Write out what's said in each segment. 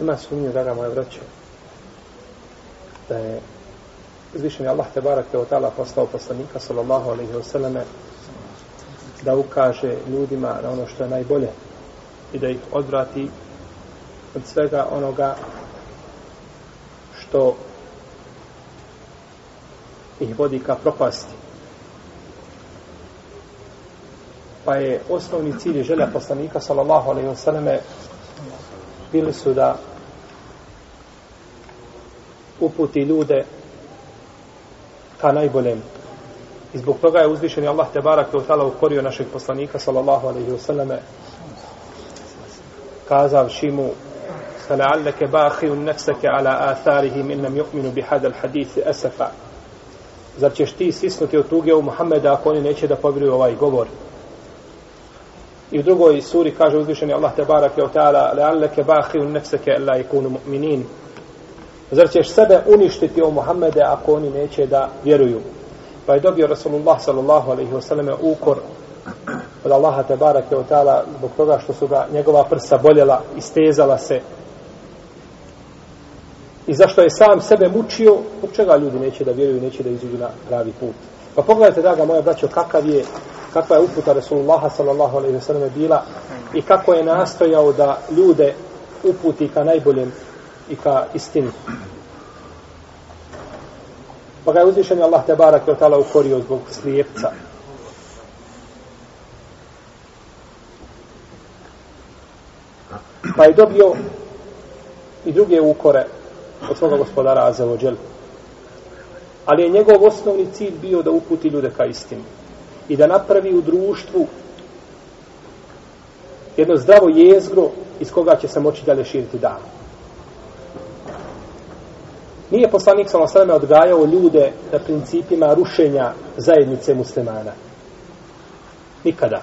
Ima sumnje, draga moja braća, da je uzvišen je Allah te barake od ta'ala poslao poslanika sallallahu alaihi wa sallame da ukaže ljudima na ono što je najbolje i da ih odvrati od svega onoga što ih vodi ka propasti. Pa je osnovni cilj i želja poslanika sallallahu alaihi wa sallame bili su da uputi ljude ka najboljem. I zbog toga je uzvišen Allah te barak te utala ukorio našeg poslanika sallallahu alaihi wa sallame kazavši mu فلعلك باخر نفسك على آثارهم إن لم يؤمنوا بهذا الحديث أسفا Zar ćeš ti sisnuti od tuge u Muhammeda ako oni neće da povjeruju ovaj govor? I u drugoj suri kaže uzvišeni Allah te barake o ta'ala le'alleke bahi un nefseke la ikunu mu'minin. Zar ćeš sebe uništiti o Muhammede ako oni neće da vjeruju? Pa je dobio Rasulullah sallallahu alaihi wa sallam ukor od Allaha te barake o ta'ala zbog toga što su ga njegova prsa boljela, i stezala se. I zašto je sam sebe mučio, od čega ljudi neće da vjeruju, neće da izuđu na pravi put. Pa pogledajte, draga moja braćo, kakav je kakva je uputa Rasulullaha sallallahu alaihi ve sallam bila i kako je nastojao da ljude uputi ka najboljem i ka istini. Pa ga je uzvišen Allah te barak je otala ukorio zbog slijepca. Pa je dobio i druge ukore od svoga gospodara Azevođel. Ali je njegov osnovni cilj bio da uputi ljude ka istini i da napravi u društvu jedno zdravo jezgro iz koga će se moći dalje širiti dan. Nije poslanik sa osvrame odgajao ljude na principima rušenja zajednice muslimana. Nikada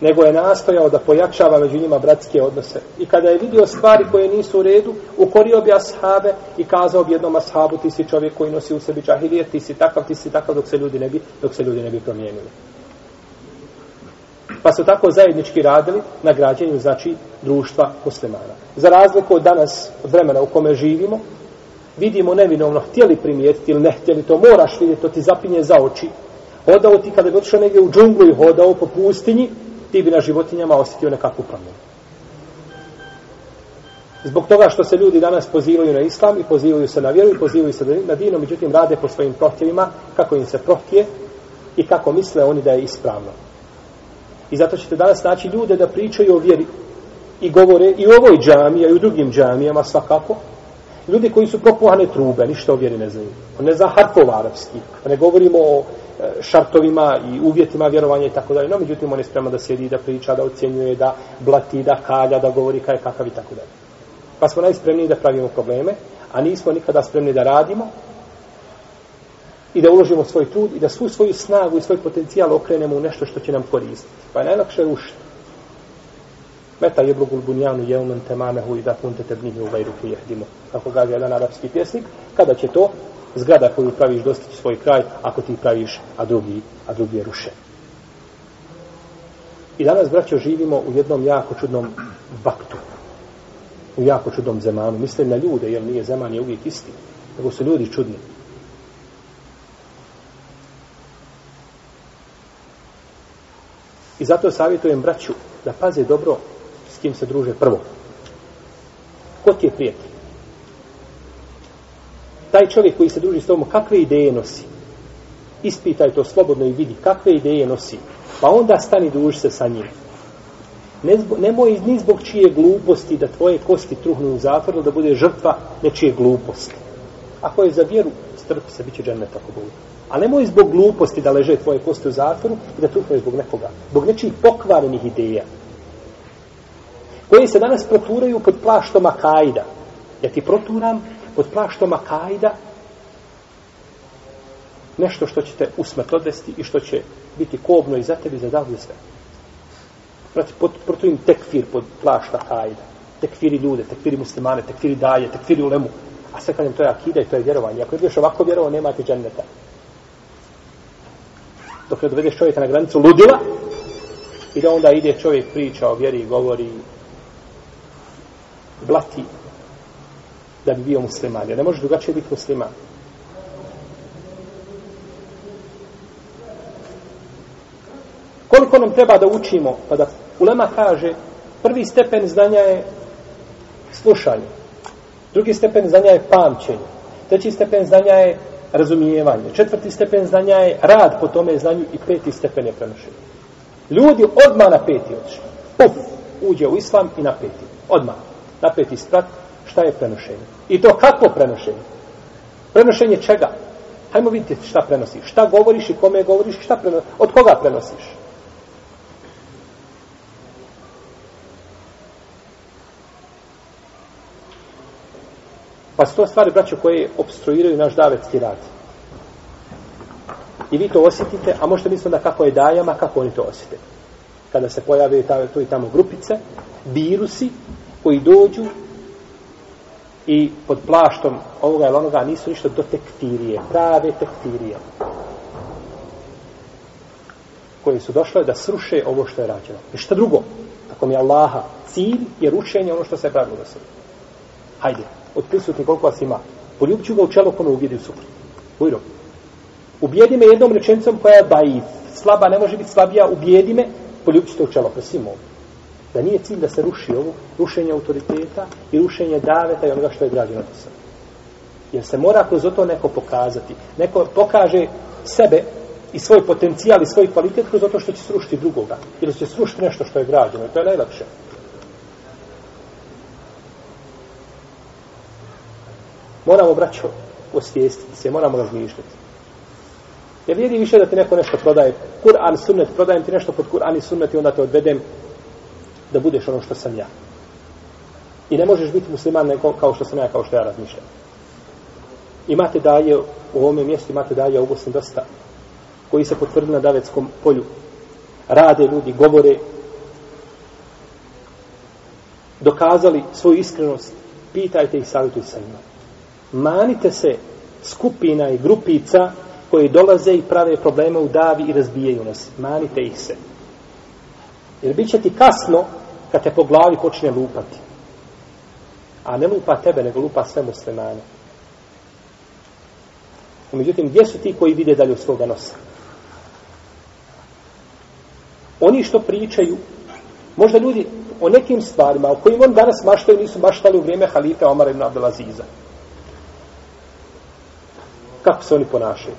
nego je nastojao da pojačava među njima bratske odnose. I kada je vidio stvari koje nisu u redu, ukorio bi ashabe i kazao bi jednom ashabu, ti si čovjek koji nosi u sebi džahilije, ti si takav, ti si takav, dok se ljudi ne bi, dok se ljudi ne bi promijenili. Pa su tako zajednički radili na građenju, znači, društva muslimana. Za razliku od danas, od vremena u kome živimo, vidimo nevinovno, htjeli primijetiti ili ne htjeli, to moraš vidjeti, to ti zapinje za oči. Hodao ti kada bi otišao negdje u džunglu i hodao po pustinji, ti bi na životinjama osjetio nekakvu promjenu. Zbog toga što se ljudi danas pozivaju na islam i pozivaju se na vjeru i pozivaju se na dinu, međutim rade po svojim prohtjevima kako im se prohtje i kako misle oni da je ispravno. I zato ćete danas naći ljude da pričaju o vjeri i govore i u ovoj džamiji, i u drugim džamijama svakako. Ljudi koji su propuhane trube, ništa o vjeri ne znaju. Ne zna harfova arapski. Ne govorimo o e, šartovima i uvjetima vjerovanja i tako dalje. No, međutim, on je spreman da sjedi, da priča, da ocjenjuje, da blati, da kalja, da govori kaj kakav i tako dalje. Pa smo najspremniji da pravimo probleme, a nismo nikada spremni da radimo i da uložimo svoj trud i da svu svoju snagu i svoj potencijal okrenemo u nešto što će nam koristiti. Pa je najlakše rušiti. Meta je brugul bunjanu jeumen temamehu i da punte tebnihi u vajru ki jehdimo. Kako ga jedan arapski pjesnik, kada će to zgrada koju praviš dostići svoj kraj, ako ti praviš, a drugi, a drugi je ruše. I danas, braćo, živimo u jednom jako čudnom vaktu. U jako čudnom zemanu. Mislim na ljude, jer nije zeman je uvijek isti. Nego su ljudi čudni. I zato savjetujem braću da paze dobro s kim se druže prvo. Ko ti je prijatelj? taj čovjek koji se druži s tobom, kakve ideje nosi? Ispitaj to slobodno i vidi kakve ideje nosi. Pa onda stani druži se sa njim. Ne zbog, nemoj ni zbog čije gluposti da tvoje kosti truhnu u zatvoru, da bude žrtva nečije gluposti. Ako je za vjeru, strpi se, bit će džennet ako bude. A nemoj zbog gluposti da leže tvoje kosti u zatvoru i da truhne zbog nekoga. Zbog nečijih pokvarenih ideja. Koji se danas proturaju pod plaštom Akajda. Ja ti proturam pod plaštom akajda nešto što će te usmrt odvesti i što će biti kobno i za tebi za davlje sve. Znači, pod, proti tekfir pod plašta akajda. Tekfiri ljude, tekfiri muslimane, tekfiri daje, tekfiri ulemu. A sve kažem, to je akida i to je vjerovanje. Ako ideš ovako vjerovo, nema ti dženneta. Dok ne dovedeš čovjeka na granicu ludila i da onda ide čovjek priča o vjeri i govori blati da bi bio musliman. Jer ne može drugačije biti musliman. Koliko nam treba da učimo, pa da Ulema kaže, prvi stepen znanja je slušanje. Drugi stepen znanja je pamćenje. Treći stepen znanja je razumijevanje. Četvrti stepen znanja je rad po tome znanju i peti stepen je prenošenje. Ljudi odmah na peti odšli. Puf, uđe u islam i na peti. Odmah. Na peti sprat, šta je prenošenje. I to kako prenošenje? Prenošenje čega? Hajmo vidjeti šta prenosiš. Šta govoriš i kome govoriš, i šta prenosiš. Od koga prenosiš? Pa su to stvari, braćo, koje obstruiraju naš davetski rad. I vi to osjetite, a možete misliti da kako je dajama, kako oni to osjete. Kada se pojave tu i tamo grupice, virusi koji dođu i pod plaštom ovoga ili onoga nisu ništa do tektirije, prave tektirije koje su došle da sruše ovo što je rađeno. I šta drugo? Ako mi je Allaha cilj je rušenje ono što se je pravilo da se. Hajde, od prisutni koliko vas ima. Poljubit ću ga u čelo kome uvijedi u suprot. Ujro. Ubijedi me jednom rečenicom koja je daif. Slaba ne može biti slabija. Ubijedi me, poljubit ću te u čelo. Prosim ovdje. Da nije cilj da se ruši ovo, rušenje autoriteta i rušenje daveta i onoga što je građeno do sada. Jer se mora kroz to neko pokazati. Neko pokaže sebe i svoj potencijal i svoj kvalitet kroz to što će srušiti drugoga. Ili će srušiti nešto što je građeno. I to je najlakše. Moramo, braćo, osvijestiti se, moramo razmišljati. Ja vidi više da ti neko nešto prodaje. Kur'an, sunnet, prodajem ti nešto pod Kur'an i sunnet i onda te odvedem da budeš ono što sam ja. I ne možeš biti musliman neko kao što sam ja, kao što ja razmišljam. Imate daje u ovome mjestu, imate daje u Bosni dosta, koji se potvrdili na davetskom polju. Rade ljudi, govore, dokazali svoju iskrenost, pitajte ih, savjetujte sa njima manite se skupina i grupica koji dolaze i prave probleme u davi i razbijaju nas. Manite ih se. Jer bit će ti kasno kad te po glavi počne lupati. A ne lupa tebe, nego lupa sve muslimane. Međutim, gdje su ti koji vide dalje od svoga nosa? Oni što pričaju, možda ljudi o nekim stvarima o kojim on danas maštaju, nisu maštali u vrijeme halife Omara ibn Abdelaziza kako se oni ponašaju.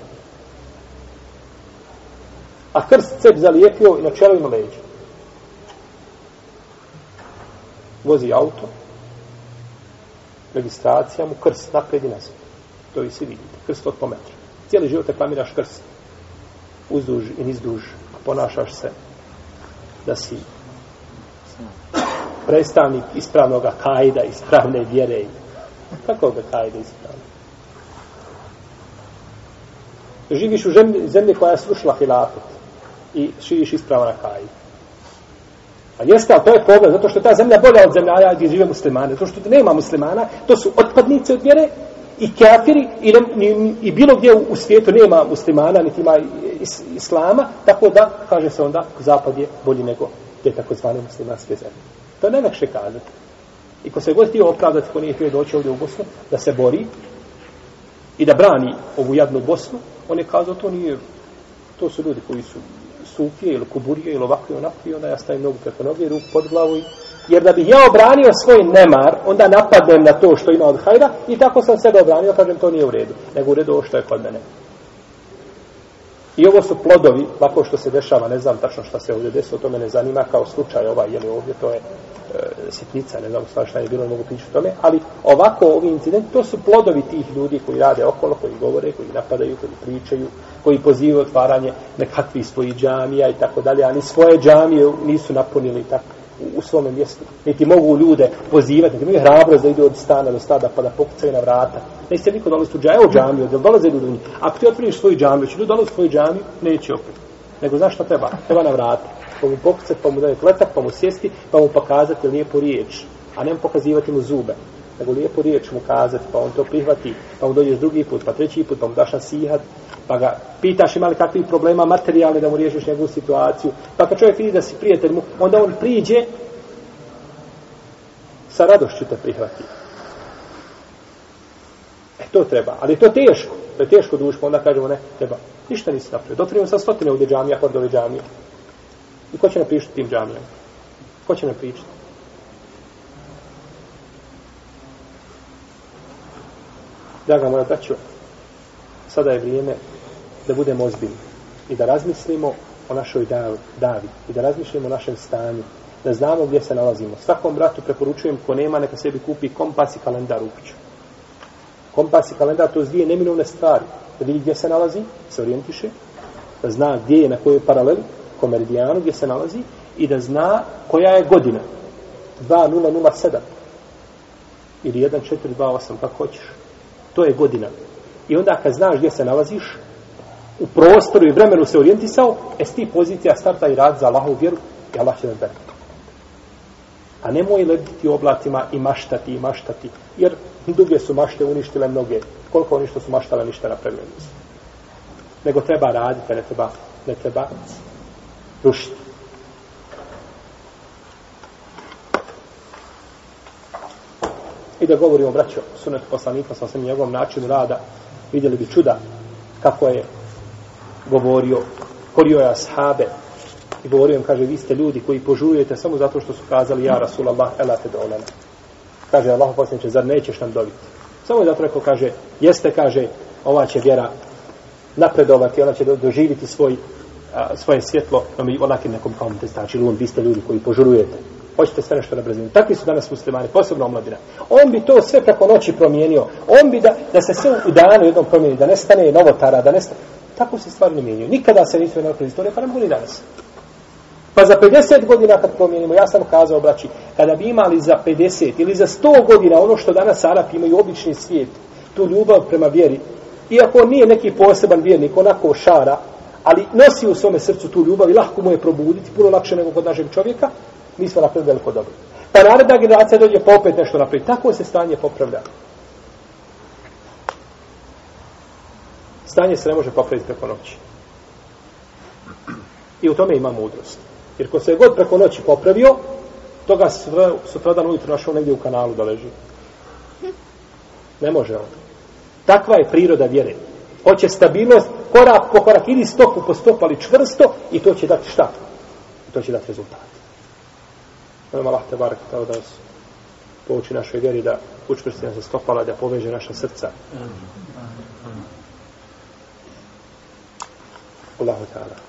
A krst cep zalijepio i na čelu ima leđa. Auto, registracija mu krst napred i nazad. To vi svi vidite. Krst od pometra. Cijeli život reklamiraš krst. Uzduž i nizduž. Ponašaš se da si predstavnik ispravnog kajda, ispravne vjere. Kako ga kajda ispravno? živiš u zemlji, zemlji koja je slušala hilafet i širiš ispravna kajda. A jeste, ali to je problem, zato što je ta zemlja bolja od zemlja gdje žive muslimane, zato što nema muslimana, to su otpadnice od vjere i kafiri i, ne, i, i bilo gdje u, u svijetu nema muslimana, niti ima is, islama, tako da, kaže se onda, zapad je bolji nego te takozvane muslimanske zemlje. To je najlakše kazati. I ko se god htio opravdati, ko nije htio doći ovdje u Bosnu, da se bori i da brani ovu jadnu Bosnu, on je kazao to nije to su ljudi koji su sufije ili kuburije ili ovakve onakve onda ja stavim nogu preko noge ruku pod glavu i jer da bih ja obranio svoj nemar onda napadnem na to što ima od hajda i tako sam sebe obranio kažem to nije u redu nego u redu ovo što je kod mene. I ovo su plodovi, lako što se dešava, ne znam tačno šta se ovdje desilo, to me ne zanima kao slučaj ovaj, je li ovdje, to je E, sitnica, ne znam stvar šta je bilo, ne mogu pričati o tome, ali ovako ovi incidenti, to su plodovi tih ljudi koji rade okolo, koji govore, koji napadaju, koji pričaju, koji pozivaju otvaranje nekakvih svojih džamija i tako dalje, ali svoje džamije nisu napunili tako u svome mjestu. Niti mogu ljude pozivati, niti imaju hrabrost da idu od stana do stada pa da pokucaju na vrata. Ne se niko dolazi u džamiju, evo džamiju, da dolaze ljudi u njih. Ako ti otvoriš svoju džamiju, će ljudi dolazi u svoju džamiju, neće opet. Nego znaš šta treba? Treba na vrata. Pa mu pokucati, pa mu daje kletak, pa mu sjesti, pa mu pokazati lijepu riječ. A ne mu pokazivati mu zube. Nego lijepu riječ mu kazati, pa on to prihvati, pa mu dođeš drugi put, pa treći put, pa mu daš nasihat, pa ga pitaš ima li kakvih problema materijalne da mu riješiš njegovu situaciju. Pa kad čovjek vidi da si prijatelj mu, onda on priđe sa radošću te prihvati. E, to treba. Ali to teško. To je teško duško. Onda kažemo, ne, treba. Ništa nisi napravio. Dotrijemo sa stotine ovdje džamija, kod ove džamije. I ko će nam pričati tim džamijama? Ko će nam pričati? Draga moja braćo, sada je vrijeme da budemo ozbiljni i da razmislimo o našoj davi i da razmišljamo o našem stanju, da znamo gdje se nalazimo. Svakom bratu preporučujem ko nema neka sebi kupi kompas i kalendar u kuću. Kompas i kalendar to je dvije neminovne stvari. Da vidi gdje se nalazi, se orijentiše, da zna gdje je na kojoj paraleli, ko meridijanu gdje se nalazi i da zna koja je godina. 2007 ili 1428, kako hoćeš. To je godina. I onda kad znaš gdje se nalaziš, u prostoru i vremenu se orijentisao, e s ti pozicija starta i rad za Allahovu vjeru i Allah će da dati. A nemoj lebiti u oblacima i maštati i maštati, jer duge su mašte uništile mnoge. Koliko oni što su maštale ništa napravili nisu. Nego treba raditi, ne treba, ne treba rušiti. I da govorimo, braćo, sunet poslanika sa svim njegovom načinu rada, vidjeli bi čuda kako je govorio, korio je ashabe i govorio im, kaže, vi ste ljudi koji požujete samo zato što su kazali, ja Rasulallah, elate do olena. Kaže, Allah posljedniče, zar nećeš nam dobiti? Samo zato rekao, kaže, jeste, kaže, ova će vjera napredovati, ona će doživiti svoj, a, svoje svjetlo, no mi onakim nekom kao te znači, lun, vi ste ljudi koji požurujete. Hoćete sve nešto na brzinu. Takvi su danas muslimani, posebno omladina. On bi to sve preko noći promijenio. On bi da, da se sve u danu jednom promijeni, da nestane novotara, da nestane. Tako se stvari ne mijenjaju. Nikada se nisu jednako kroz istorije, pa ne mogu ni danas. Pa za 50 godina kad promijenimo, ja sam kazao, braći, kada bi imali za 50 ili za 100 godina ono što danas Arapi imaju obični svijet, tu ljubav prema vjeri, iako on nije neki poseban vjernik, onako šara, ali nosi u svome srcu tu ljubav i lahko mu je probuditi, puno lakše nego kod našeg čovjeka, mi smo napravili veliko dobro. Pa naredna generacija dođe pa opet nešto napravi. Tako se stanje popravlja. Stanje se ne može popraviti preko noći. I u tome ima mudrost. Jer ko se je god preko noći popravio, toga sutra, sutradan ujutro našao negdje u kanalu da leži. Ne može on. Takva je priroda vjere. Hoće stabilnost, korak po korak, ili stopu po stopu, ali čvrsto, i to će dati šta? I to će dati rezultat. Molim Allah te barak, kao da nas pouči našoj vjeri da učvrsti nas za stopala, da poveže naša srca. Allahu ta'ala.